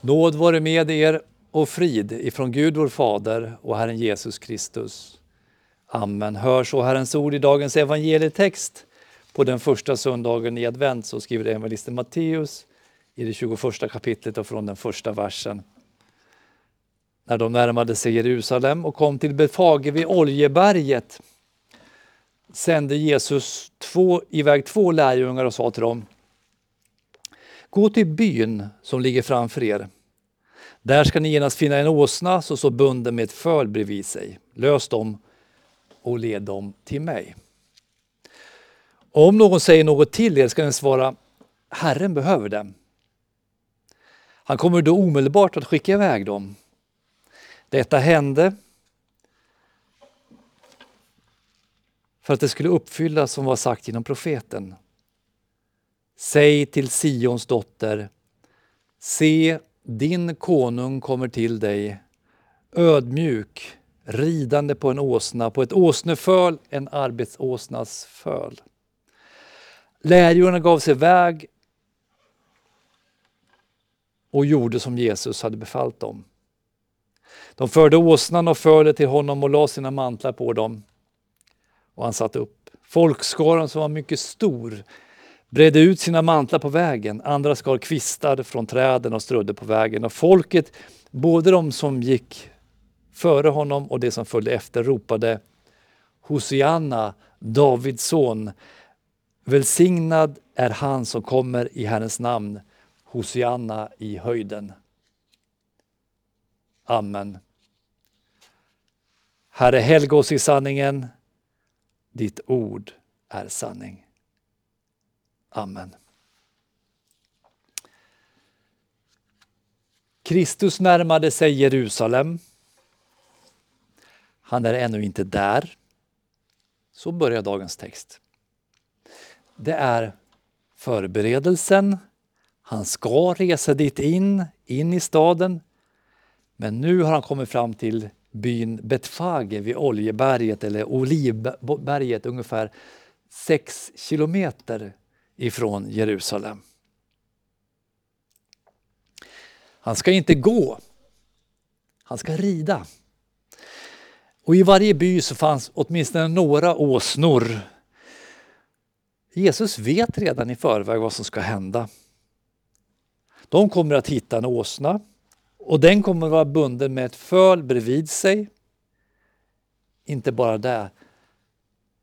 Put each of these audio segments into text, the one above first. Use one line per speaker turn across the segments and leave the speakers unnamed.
Nåd vare med er och frid ifrån Gud vår Fader och Herren Jesus Kristus. Amen. Hör så Herrens ord i dagens evangelietext. På den första söndagen i advent så skriver evangelisten Matteus i det 21 kapitlet och från den första versen. När de närmade sig Jerusalem och kom till Befage vid Oljeberget sände Jesus två, iväg två lärjungar och sa till dem Gå till byn som ligger framför er. Där ska ni genast finna en åsna som står bunden med ett föl bredvid sig. Lös dem och led dem till mig. Om någon säger något till er ska ni svara Herren behöver dem. Han kommer då omedelbart att skicka iväg dem. Detta hände för att det skulle uppfyllas som var sagt genom profeten. Säg till Sions dotter, se din konung kommer till dig, ödmjuk, ridande på en åsna, på ett åsneföl, en arbetsåsnas föl. Lärjungarna gav sig iväg och gjorde som Jesus hade befallt dem. De förde åsnan och fölet till honom och lade sina mantlar på dem. Och han satt upp. Folkskaran som var mycket stor bredde ut sina mantlar på vägen. Andra skar kvistar från träden och strödde på vägen. Och folket, både de som gick före honom och de som följde efter, ropade Hosianna, Davids son. Välsignad är han som kommer i Herrens namn. Hosianna i höjden. Amen. Herre, helga oss i sanningen. Ditt ord är sanning. Amen. Kristus närmade sig Jerusalem. Han är ännu inte där. Så börjar dagens text. Det är förberedelsen. Han ska resa dit in, in i staden. Men nu har han kommit fram till byn Betfage vid Oljeberget eller Olivberget ungefär sex kilometer ifrån Jerusalem. Han ska inte gå, han ska rida. Och i varje by så fanns åtminstone några åsnor. Jesus vet redan i förväg vad som ska hända. De kommer att hitta en åsna och den kommer att vara bunden med ett föl bredvid sig. Inte bara det.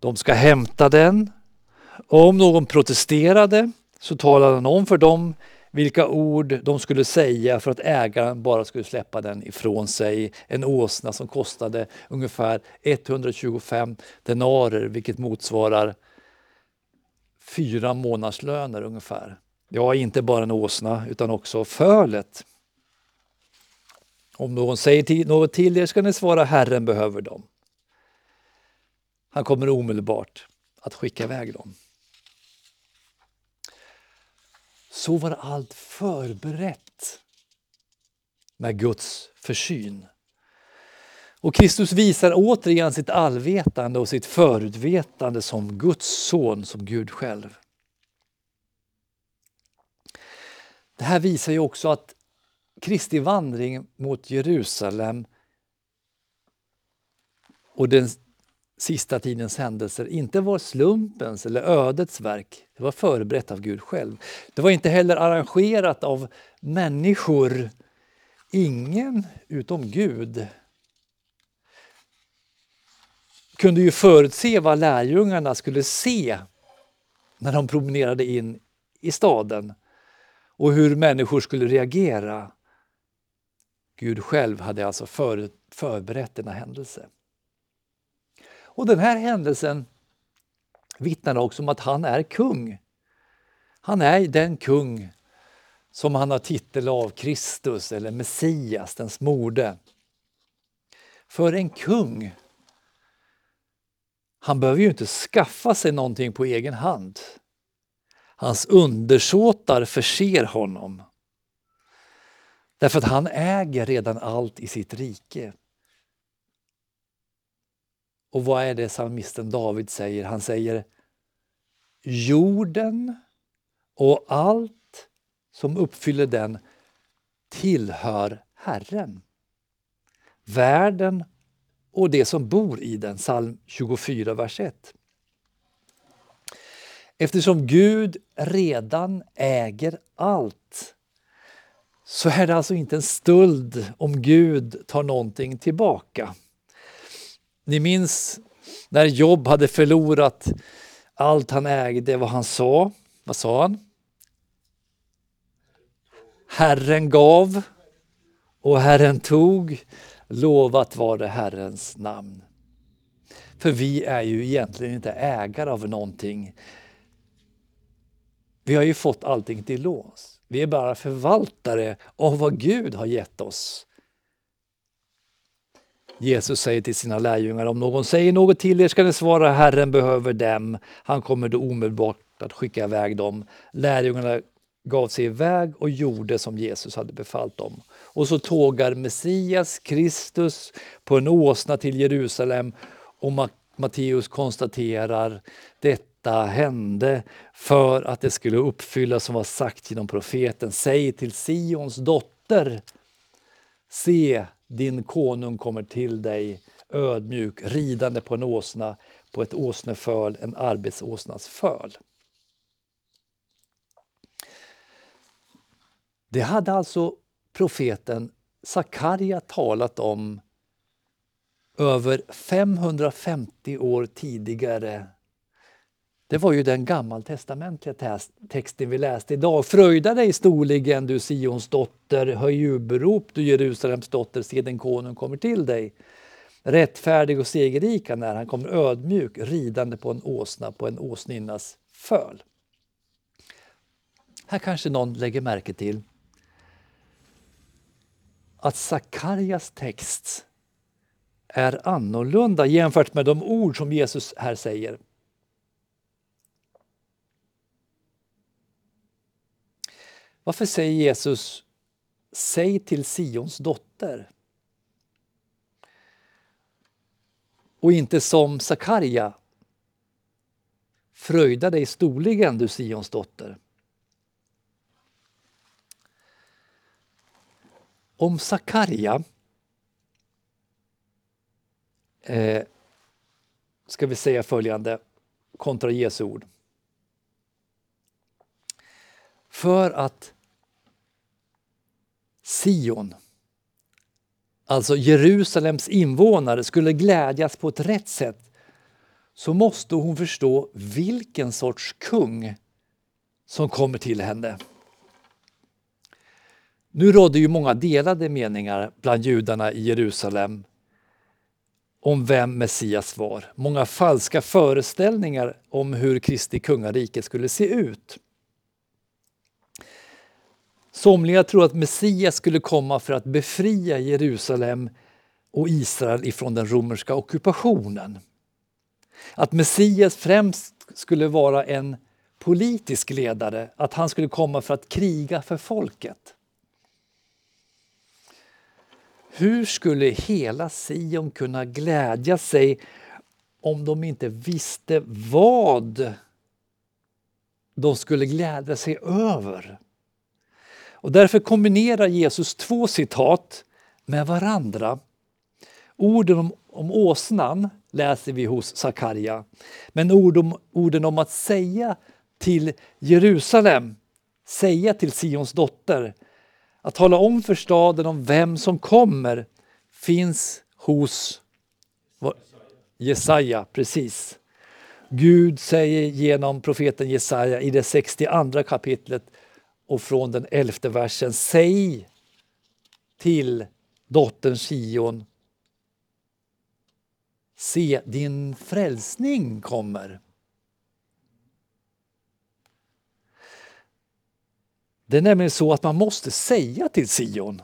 De ska hämta den och om någon protesterade så talade han om för dem vilka ord de skulle säga för att ägaren bara skulle släppa den ifrån sig. En åsna som kostade ungefär 125 denarer vilket motsvarar fyra månadslöner ungefär. Ja, inte bara en åsna utan också fölet. Om någon säger något till er ska ni svara Herren behöver dem. Han kommer omedelbart att skicka iväg dem. Så var allt förberett med Guds försyn. Och Kristus visar återigen sitt allvetande och sitt förutvetande som Guds son, som Gud själv. Det här visar ju också att Kristi vandring mot Jerusalem och den sista tidens händelser inte var slumpens eller ödets verk. Det var förberett av Gud själv. Det var inte heller arrangerat av människor. Ingen utom Gud kunde ju förutse vad lärjungarna skulle se när de promenerade in i staden och hur människor skulle reagera. Gud själv hade alltså förberett denna händelse. Och den här händelsen vittnar också om att han är kung. Han är den kung som han har titel av Kristus eller Messias, den smorde. För en kung, han behöver ju inte skaffa sig någonting på egen hand. Hans undersåtar förser honom. Därför att han äger redan allt i sitt rike. Och vad är det psalmisten David säger? Han säger jorden och allt som uppfyller den tillhör Herren. Världen och det som bor i den, psalm 24, vers 1. Eftersom Gud redan äger allt så är det alltså inte en stöld om Gud tar någonting tillbaka. Ni minns när Jobb hade förlorat allt han ägde, vad han sa. Vad sa han? Herren gav och Herren tog. Lovat var det Herrens namn. För vi är ju egentligen inte ägare av någonting. Vi har ju fått allting till lås. Vi är bara förvaltare av vad Gud har gett oss. Jesus säger till sina lärjungar, om någon säger något till er ska ni svara Herren behöver dem. Han kommer då omedelbart att skicka iväg dem. Lärjungarna gav sig iväg och gjorde som Jesus hade befallt dem. Och så tågar Messias, Kristus, på en åsna till Jerusalem och Matteus konstaterar detta hände för att det skulle uppfyllas som var sagt genom profeten. Säg till Sions dotter, se din konung kommer till dig ödmjuk, ridande på en åsna, på ett åsneföl, en arbetsåsnas föl. Det hade alltså profeten Sakarja talat om över 550 år tidigare. Det var ju den gammaltestamentliga texten vi läste idag. Fröjda dig storligen du Sions dotter, höj jubelrop du Jerusalems dotter, se den konung kommer till dig. Rättfärdig och segerrik när han kommer ödmjuk ridande på en åsna på en åsninnas föl. Här kanske någon lägger märke till att Sakarjas text är annorlunda jämfört med de ord som Jesus här säger. Varför säger Jesus Säg till Sions dotter? Och inte som Sakarja Fröjda dig storligen du Sions dotter. Om Sakarja eh, ska vi säga följande kontra Jesu ord. För att Sion, alltså Jerusalems invånare, skulle glädjas på ett rätt sätt så måste hon förstå vilken sorts kung som kommer till henne. Nu rådde ju många delade meningar bland judarna i Jerusalem om vem Messias var. Många falska föreställningar om hur Kristi kungarike skulle se ut. Somliga tror att Messias skulle komma för att befria Jerusalem och Israel ifrån den romerska ockupationen. Att Messias främst skulle vara en politisk ledare, att han skulle komma för att kriga för folket. Hur skulle hela Sion kunna glädja sig om de inte visste vad de skulle glädja sig över? Och därför kombinerar Jesus två citat med varandra. Orden om, om åsnan läser vi hos Sakarja, men ord om, orden om att säga till Jerusalem, säga till Sions dotter, att tala om för staden om vem som kommer finns hos Jesaja, precis. Gud säger genom profeten Jesaja i det 62 kapitlet och från den elfte versen Säg till dottern Sion Se, din frälsning kommer. Det är nämligen så att man måste säga till Sion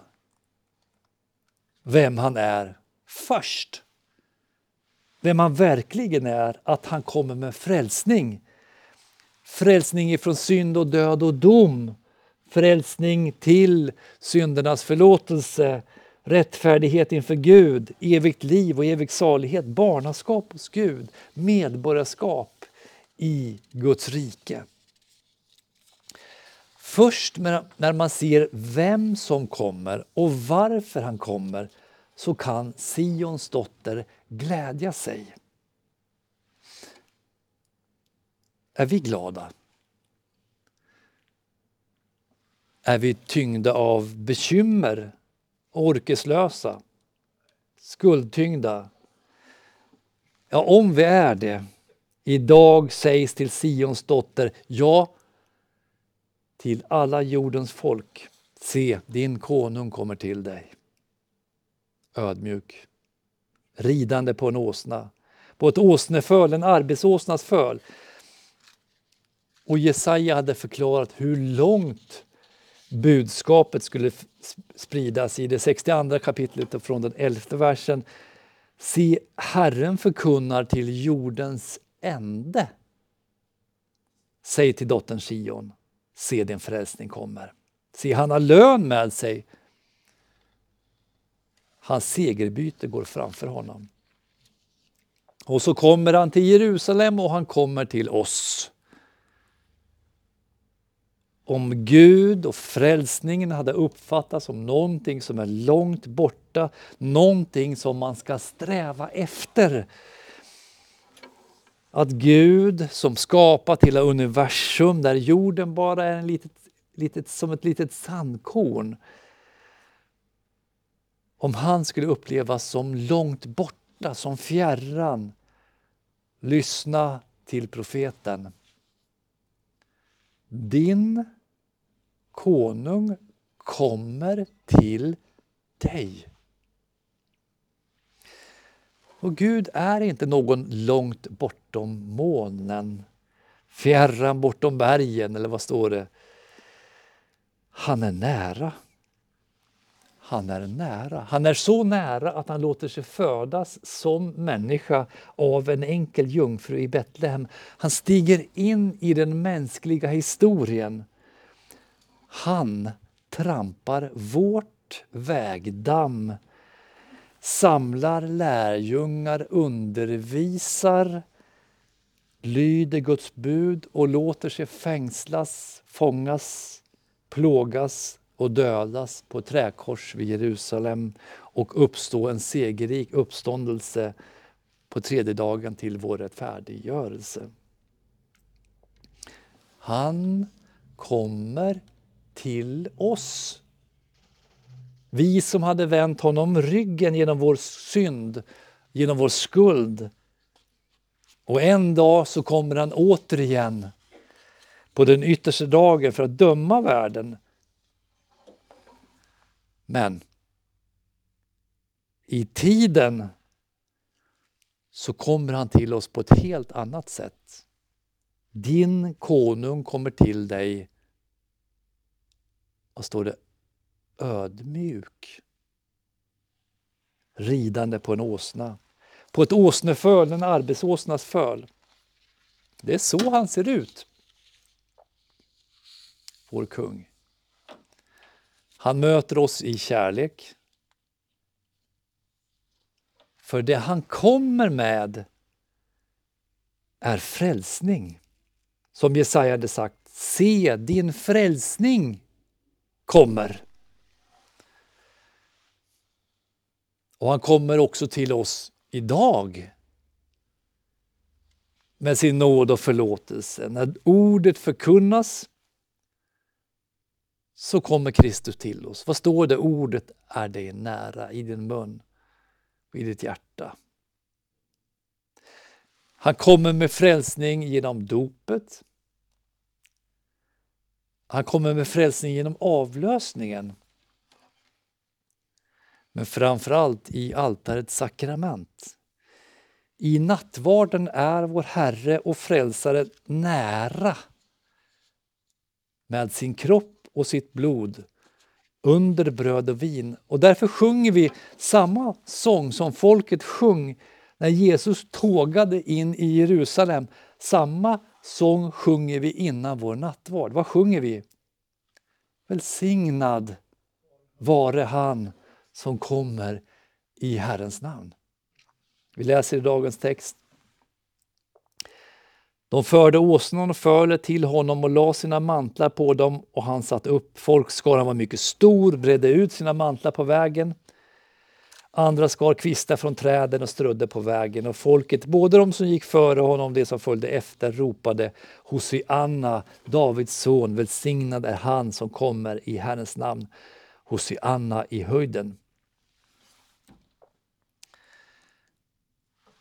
vem han är först. Vem han verkligen är, att han kommer med frälsning. Frälsning ifrån synd och död och dom. Frälsning till syndernas förlåtelse, rättfärdighet inför Gud, evigt liv och evig salighet, barnaskap hos Gud, medborgarskap i Guds rike. Först när man ser vem som kommer och varför han kommer så kan Sions dotter glädja sig. Är vi glada? Är vi tyngda av bekymmer, orkeslösa, skuldtyngda? Ja, om vi är det. Idag sägs till Sions dotter, ja, till alla jordens folk. Se, din konung kommer till dig. Ödmjuk, ridande på en åsna, på ett åsneföl, en arbetsåsnas föl. Och Jesaja hade förklarat hur långt budskapet skulle spridas i det 62 kapitlet och från den 11 versen. Se, Herren förkunnar till jordens ände. Säg till dottern Sion, se din frälsning kommer. Se, han har lön med sig. Hans segerbyte går framför honom. Och så kommer han till Jerusalem och han kommer till oss om Gud och frälsningen hade uppfattats som någonting som är långt borta, någonting som man ska sträva efter. Att Gud som skapat hela universum, där jorden bara är en litet, litet, som ett litet sandkorn. Om han skulle upplevas som långt borta, som fjärran. Lyssna till profeten. Din konung kommer till dig. Och Gud är inte någon långt bortom molnen, fjärran bortom bergen, eller vad står det? Han är nära. Han är nära. Han är så nära att han låter sig födas som människa av en enkel jungfru i Betlehem. Han stiger in i den mänskliga historien. Han trampar vårt vägdamm, samlar lärjungar, undervisar, lyder Guds bud och låter sig fängslas, fångas, plågas och dödas på ett träkors vid Jerusalem och uppstå en segerrik uppståndelse på tredje dagen till vår rättfärdiggörelse. Han kommer till oss. Vi som hade vänt honom ryggen genom vår synd, genom vår skuld. Och en dag så kommer han återigen på den yttersta dagen för att döma världen. Men i tiden så kommer han till oss på ett helt annat sätt. Din konung kommer till dig, och står det, ödmjuk. Ridande på en åsna. På ett åsneföl, en arbetsåsnas föl. Det är så han ser ut. Vår kung. Han möter oss i kärlek. För det han kommer med är frälsning. Som Jesaja hade sagt, se din frälsning kommer. Och han kommer också till oss idag med sin nåd och förlåtelse. När ordet förkunnas så kommer Kristus till oss. Vad står det? Ordet är dig nära i din mun och i ditt hjärta. Han kommer med frälsning genom dopet. Han kommer med frälsning genom avlösningen. Men framförallt i altarets sakrament. I nattvarden är vår Herre och Frälsare nära med sin kropp och sitt blod under bröd och vin. Och därför sjunger vi samma sång som folket sjöng när Jesus tågade in i Jerusalem. Samma sång sjunger vi innan vår nattvard. Vad sjunger vi? Välsignad vare han som kommer i Herrens namn. Vi läser i dagens text. De förde åsnan och fölet till honom och la sina mantlar på dem och han satt upp. Folkskaran var mycket stor, bredde ut sina mantlar på vägen. Andra skar kvistar från träden och strödde på vägen och folket, både de som gick före honom och de som följde efter, ropade Hosianna, Davids son, välsignad är han som kommer i Herrens namn. Hosianna i höjden.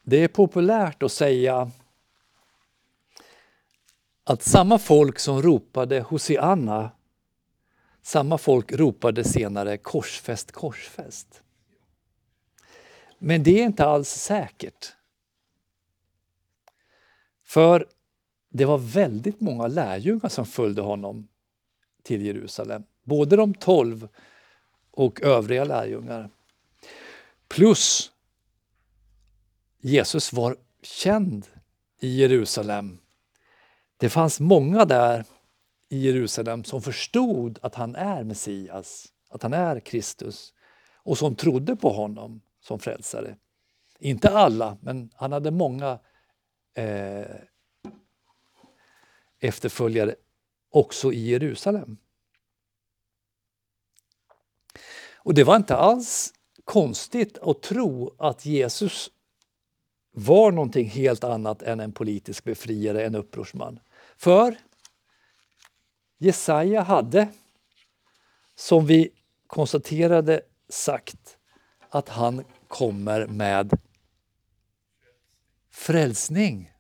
Det är populärt att säga att samma folk som ropade Hosianna, samma folk ropade senare korsfäst, korsfäst. Men det är inte alls säkert. För det var väldigt många lärjungar som följde honom till Jerusalem. Både de tolv och övriga lärjungar. Plus Jesus var känd i Jerusalem. Det fanns många där i Jerusalem som förstod att han är Messias, att han är Kristus och som trodde på honom som frälsare. Inte alla, men han hade många eh, efterföljare också i Jerusalem. Och det var inte alls konstigt att tro att Jesus var någonting helt annat än en politisk befriare, en upprorsman. För Jesaja hade, som vi konstaterade, sagt att han kommer med frälsning.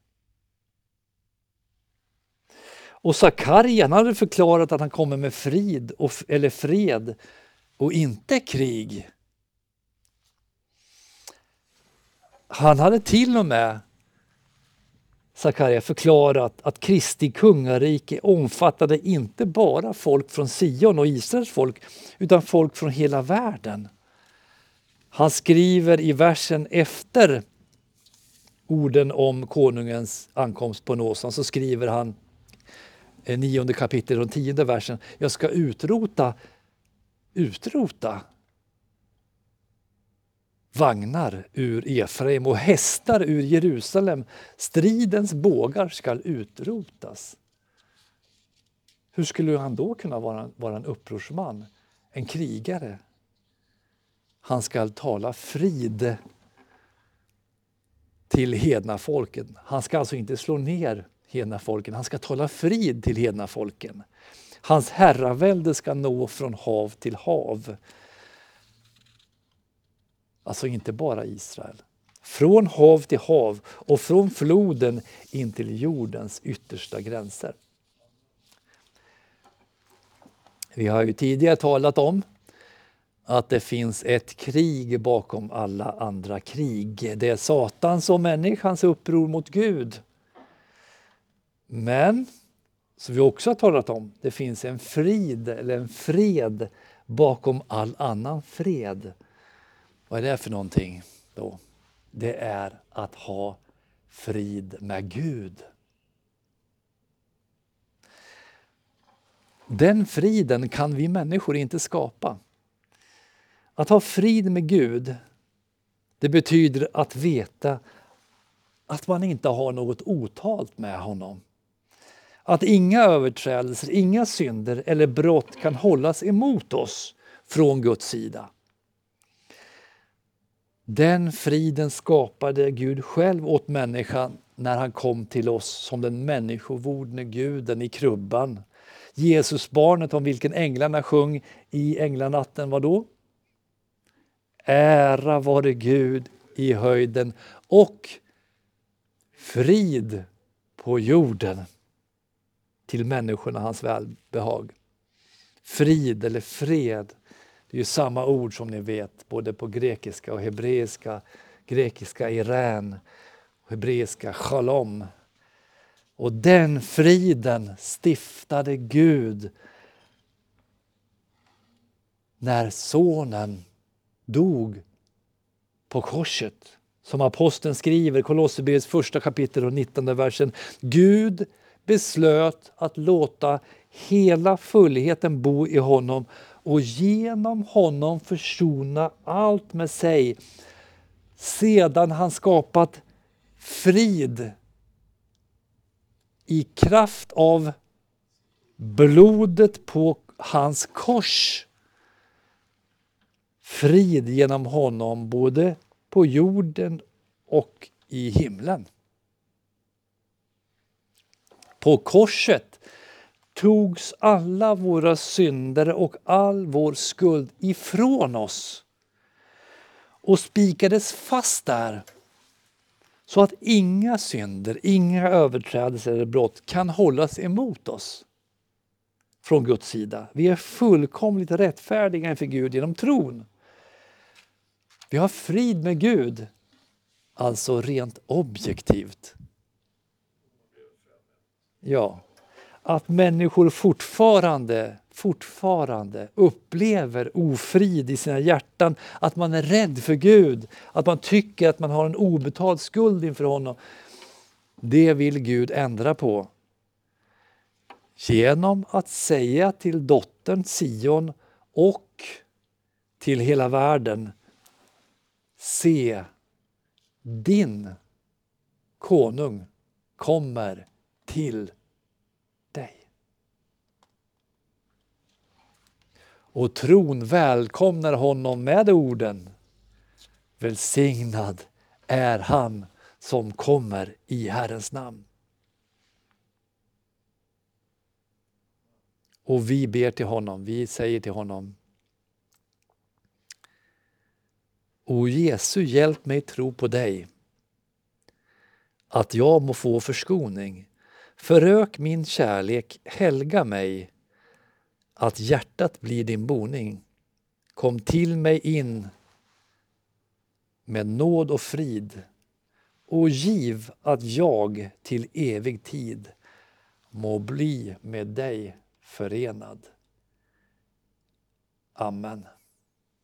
Och Sakarja hade förklarat att han kommer med frid och, eller fred och inte krig. Han hade till och med Sakarja förklarat att Kristi kungarike omfattade inte bara folk från Sion och Israels folk utan folk från hela världen. Han skriver i versen efter orden om konungens ankomst på Nåsan så skriver han eh, nionde kapitlet och tionde versen. Jag ska utrota, utrota vagnar ur Efraim och hästar ur Jerusalem. Stridens bågar skall utrotas. Hur skulle han då kunna vara, vara en upprorsman, en krigare? Han skall tala frid till hedna folken. Han ska alltså inte slå ner hedna folken, han ska tala frid till hedna folken. Hans herravälde ska nå från hav till hav. Alltså inte bara Israel. Från hav till hav och från floden in till jordens yttersta gränser. Vi har ju tidigare talat om att det finns ett krig bakom alla andra krig. Det är Satans och människans uppror mot Gud. Men, som vi också har talat om, det finns en frid eller en fred bakom all annan fred. Vad är det för någonting då? Det är att ha frid med Gud. Den friden kan vi människor inte skapa. Att ha frid med Gud, det betyder att veta att man inte har något otalt med honom. Att inga överträdelser, inga synder eller brott kan hållas emot oss från Guds sida. Den friden skapade Gud själv åt människan när han kom till oss som den människovordne guden i krubban. Jesusbarnet om vilken änglarna sjöng i änglanatten, vad då? Ära vare Gud i höjden och frid på jorden till människorna hans välbehag. Frid eller fred, det är ju samma ord som ni vet både på grekiska och hebreiska. Grekiska irän, hebreiska shalom. Och den friden stiftade Gud när sonen dog på korset. Som aposteln skriver, Kolosserbrevets första kapitel och 19 versen. Gud beslöt att låta hela fullheten bo i honom och genom honom försona allt med sig sedan han skapat frid i kraft av blodet på hans kors frid genom honom både på jorden och i himlen. På korset togs alla våra synder och all vår skuld ifrån oss och spikades fast där så att inga synder, inga överträdelser eller brott kan hållas emot oss från Guds sida. Vi är fullkomligt rättfärdiga inför Gud genom tron. Vi har frid med Gud, alltså rent objektivt. Ja, att människor fortfarande, fortfarande upplever ofrid i sina hjärtan, att man är rädd för Gud, att man tycker att man har en obetald skuld inför honom. Det vill Gud ändra på. Genom att säga till dottern Sion och till hela världen Se, din konung kommer till dig. Och tron välkomnar honom med orden Välsignad är han som kommer i Herrens namn. Och vi ber till honom, vi säger till honom O Jesu, hjälp mig tro på dig, att jag må få förskoning. Förök min kärlek, helga mig, att hjärtat blir din boning. Kom till mig in med nåd och frid och giv att jag till evig tid må bli med dig förenad. Amen.